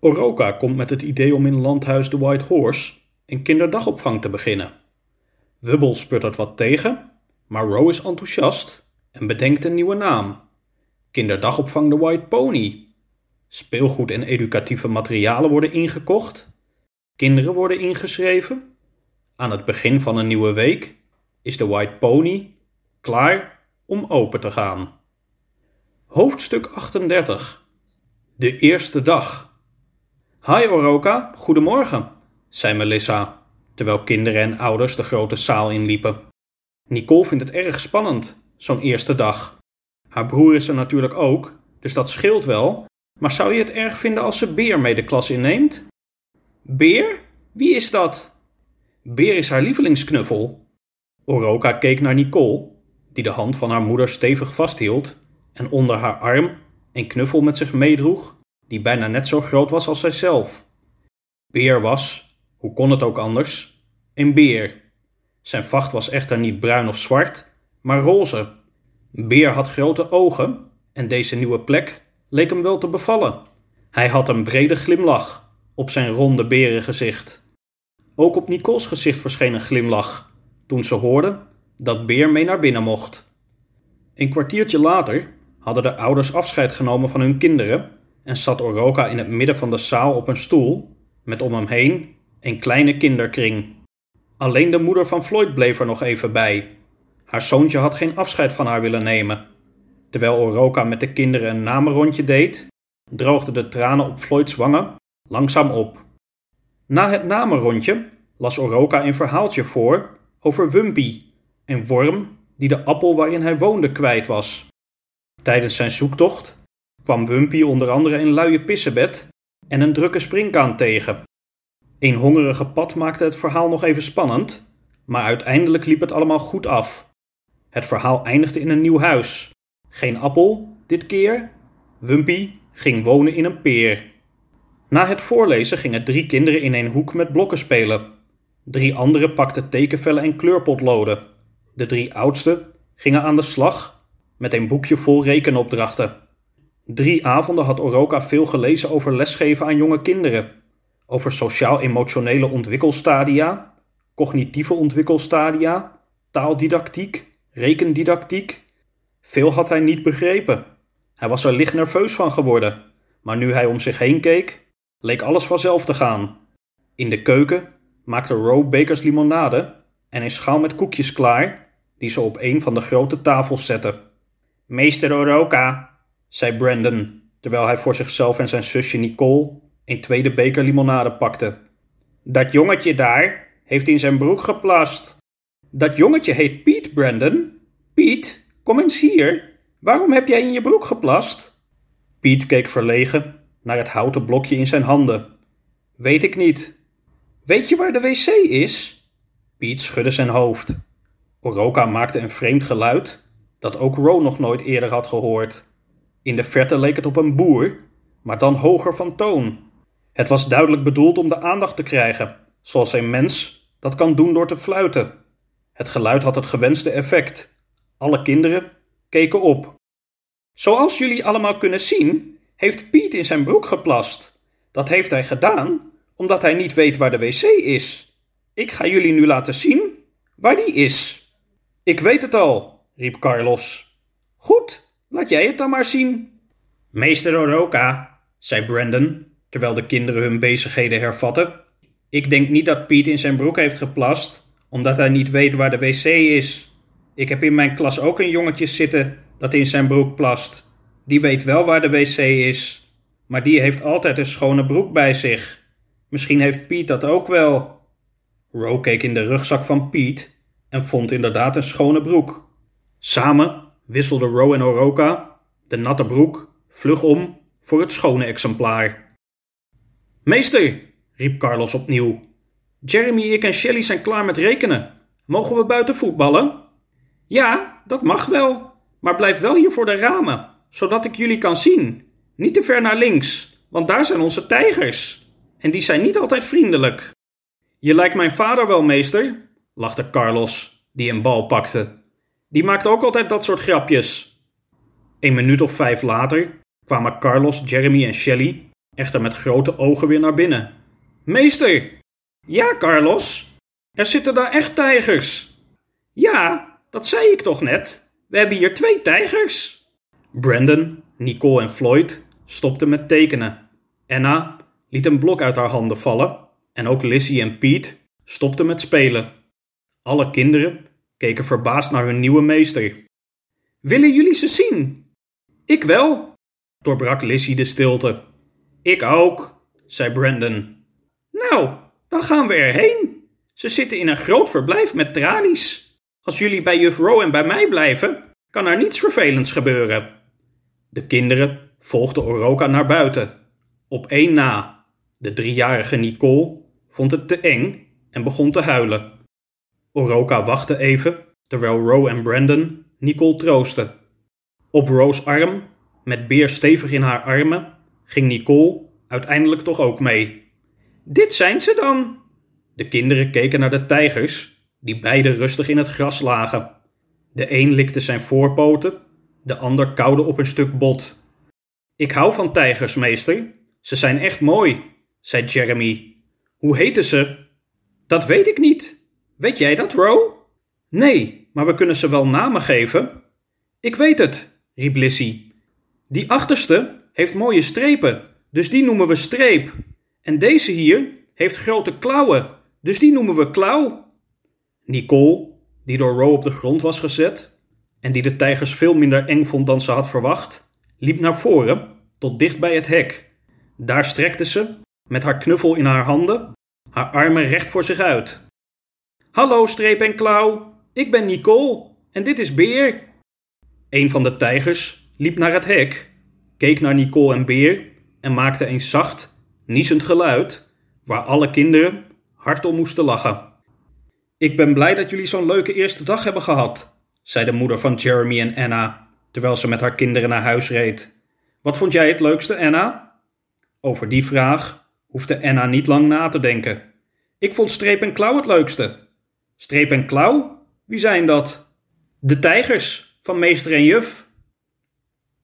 Oroka komt met het idee om in landhuis The White Horse een kinderdagopvang te beginnen. Wubbel sputtert wat tegen, maar Ro is enthousiast en bedenkt een nieuwe naam. Kinderdagopvang The White Pony. Speelgoed en educatieve materialen worden ingekocht. Kinderen worden ingeschreven. Aan het begin van een nieuwe week is de White Pony klaar om open te gaan. Hoofdstuk 38 De eerste dag. Hi Oroka, goedemorgen, zei Melissa, terwijl kinderen en ouders de grote zaal inliepen. Nicole vindt het erg spannend, zo'n eerste dag. Haar broer is er natuurlijk ook, dus dat scheelt wel, maar zou je het erg vinden als ze Beer mee de klas inneemt? Beer? Wie is dat? Beer is haar lievelingsknuffel. Oroka keek naar Nicole, die de hand van haar moeder stevig vasthield en onder haar arm een knuffel met zich meedroeg, die bijna net zo groot was als zijzelf. Beer was, hoe kon het ook anders, een beer. Zijn vacht was echter niet bruin of zwart, maar roze. Beer had grote ogen en deze nieuwe plek leek hem wel te bevallen. Hij had een brede glimlach op zijn ronde berengezicht. Ook op Nicole's gezicht verscheen een glimlach toen ze hoorde dat Beer mee naar binnen mocht. Een kwartiertje later hadden de ouders afscheid genomen van hun kinderen en zat Oroka in het midden van de zaal op een stoel met om hem heen een kleine kinderkring. Alleen de moeder van Floyd bleef er nog even bij. Haar zoontje had geen afscheid van haar willen nemen. Terwijl Oroka met de kinderen een namenrondje deed, droogden de tranen op Floyds wangen langzaam op. Na het namenrondje las Oroka een verhaaltje voor over Wumpy, een worm die de appel waarin hij woonde kwijt was. Tijdens zijn zoektocht kwam Wumpy onder andere een luie pissebed en een drukke springkaan tegen. Een hongerige pad maakte het verhaal nog even spannend, maar uiteindelijk liep het allemaal goed af. Het verhaal eindigde in een nieuw huis. Geen appel, dit keer. Wumpy ging wonen in een peer. Na het voorlezen gingen drie kinderen in een hoek met blokken spelen. Drie anderen pakten tekenvellen en kleurpotloden. De drie oudste gingen aan de slag met een boekje vol rekenopdrachten. Drie avonden had Oroka veel gelezen over lesgeven aan jonge kinderen. Over sociaal-emotionele ontwikkelstadia, cognitieve ontwikkelstadia, taaldidactiek, rekendidactiek. Veel had hij niet begrepen. Hij was er licht nerveus van geworden, maar nu hij om zich heen keek, leek alles vanzelf te gaan. In de keuken maakte Roe bekers limonade en een schaal met koekjes klaar, die ze op een van de grote tafels zette. Meester Oroka, zei Brandon, terwijl hij voor zichzelf en zijn zusje Nicole een tweede beker limonade pakte. Dat jongetje daar heeft in zijn broek geplast. Dat jongetje heet Piet, Brandon. Piet, kom eens hier. Waarom heb jij in je broek geplast? Piet keek verlegen naar het houten blokje in zijn handen. Weet ik niet. Weet je waar de wc is? Piet schudde zijn hoofd. Oroka maakte een vreemd geluid dat ook Ro nog nooit eerder had gehoord. In de verte leek het op een boer, maar dan hoger van toon. Het was duidelijk bedoeld om de aandacht te krijgen, zoals een mens dat kan doen door te fluiten. Het geluid had het gewenste effect. Alle kinderen keken op. Zoals jullie allemaal kunnen zien, heeft Piet in zijn broek geplast. Dat heeft hij gedaan omdat hij niet weet waar de wc is. Ik ga jullie nu laten zien waar die is. Ik weet het al, riep Carlos. Goed, laat jij het dan maar zien. Meester Oroka, zei Brandon, terwijl de kinderen hun bezigheden hervatten. Ik denk niet dat Piet in zijn broek heeft geplast, omdat hij niet weet waar de wc is. Ik heb in mijn klas ook een jongetje zitten dat in zijn broek plast. Die weet wel waar de wc is, maar die heeft altijd een schone broek bij zich. Misschien heeft Piet dat ook wel. Ro keek in de rugzak van Piet en vond inderdaad een schone broek. Samen wisselden Ro en Oroka de natte broek vlug om voor het schone exemplaar. Meester, riep Carlos opnieuw. Jeremy, ik en Shelly zijn klaar met rekenen. Mogen we buiten voetballen? Ja, dat mag wel. Maar blijf wel hier voor de ramen, zodat ik jullie kan zien. Niet te ver naar links, want daar zijn onze tijgers. En die zijn niet altijd vriendelijk. Je lijkt mijn vader wel, meester, lachte Carlos, die een bal pakte. Die maakt ook altijd dat soort grapjes. Een minuut of vijf later kwamen Carlos, Jeremy en Shelly echter met grote ogen weer naar binnen. Meester! Ja, Carlos? Er zitten daar echt tijgers. Ja, dat zei ik toch net? We hebben hier twee tijgers. Brandon, Nicole en Floyd stopten met tekenen. Anna liet een blok uit haar handen vallen en ook Lizzie en Pete stopten met spelen. Alle kinderen keken verbaasd naar hun nieuwe meester. Willen jullie ze zien? Ik wel, doorbrak Lizzie de stilte. Ik ook, zei Brandon. Nou, dan gaan we erheen. Ze zitten in een groot verblijf met tralies. Als jullie bij juf en bij mij blijven, kan er niets vervelends gebeuren. De kinderen volgden Oroka naar buiten. Op één na. De driejarige Nicole vond het te eng en begon te huilen. Oroka wachtte even, terwijl Row en Brandon Nicole troosten. Op Row's arm, met Beer stevig in haar armen, ging Nicole uiteindelijk toch ook mee. Dit zijn ze dan! De kinderen keken naar de tijgers, die beide rustig in het gras lagen. De een likte zijn voorpoten, de ander kauwde op een stuk bot. Ik hou van tijgers, meester. Ze zijn echt mooi, zei Jeremy. Hoe heten ze? Dat weet ik niet. Weet jij dat, Ro? Nee, maar we kunnen ze wel namen geven. Ik weet het, riep Lissy. Die achterste heeft mooie strepen, dus die noemen we streep. En deze hier heeft grote klauwen, dus die noemen we klauw. Nicole, die door Ro op de grond was gezet en die de tijgers veel minder eng vond dan ze had verwacht, liep naar voren tot dicht bij het hek. Daar strekte ze, met haar knuffel in haar handen, haar armen recht voor zich uit. Hallo, streep en klauw, ik ben Nicole en dit is Beer. Een van de tijgers liep naar het hek, keek naar Nicole en Beer en maakte een zacht, niezend geluid, waar alle kinderen hard om moesten lachen. Ik ben blij dat jullie zo'n leuke eerste dag hebben gehad, zei de moeder van Jeremy en Anna, terwijl ze met haar kinderen naar huis reed. Wat vond jij het leukste, Anna? Over die vraag hoefde Anna niet lang na te denken. Ik vond Streep en Klauw het leukste. Streep en Klauw? Wie zijn dat? De tijgers van meester en juf.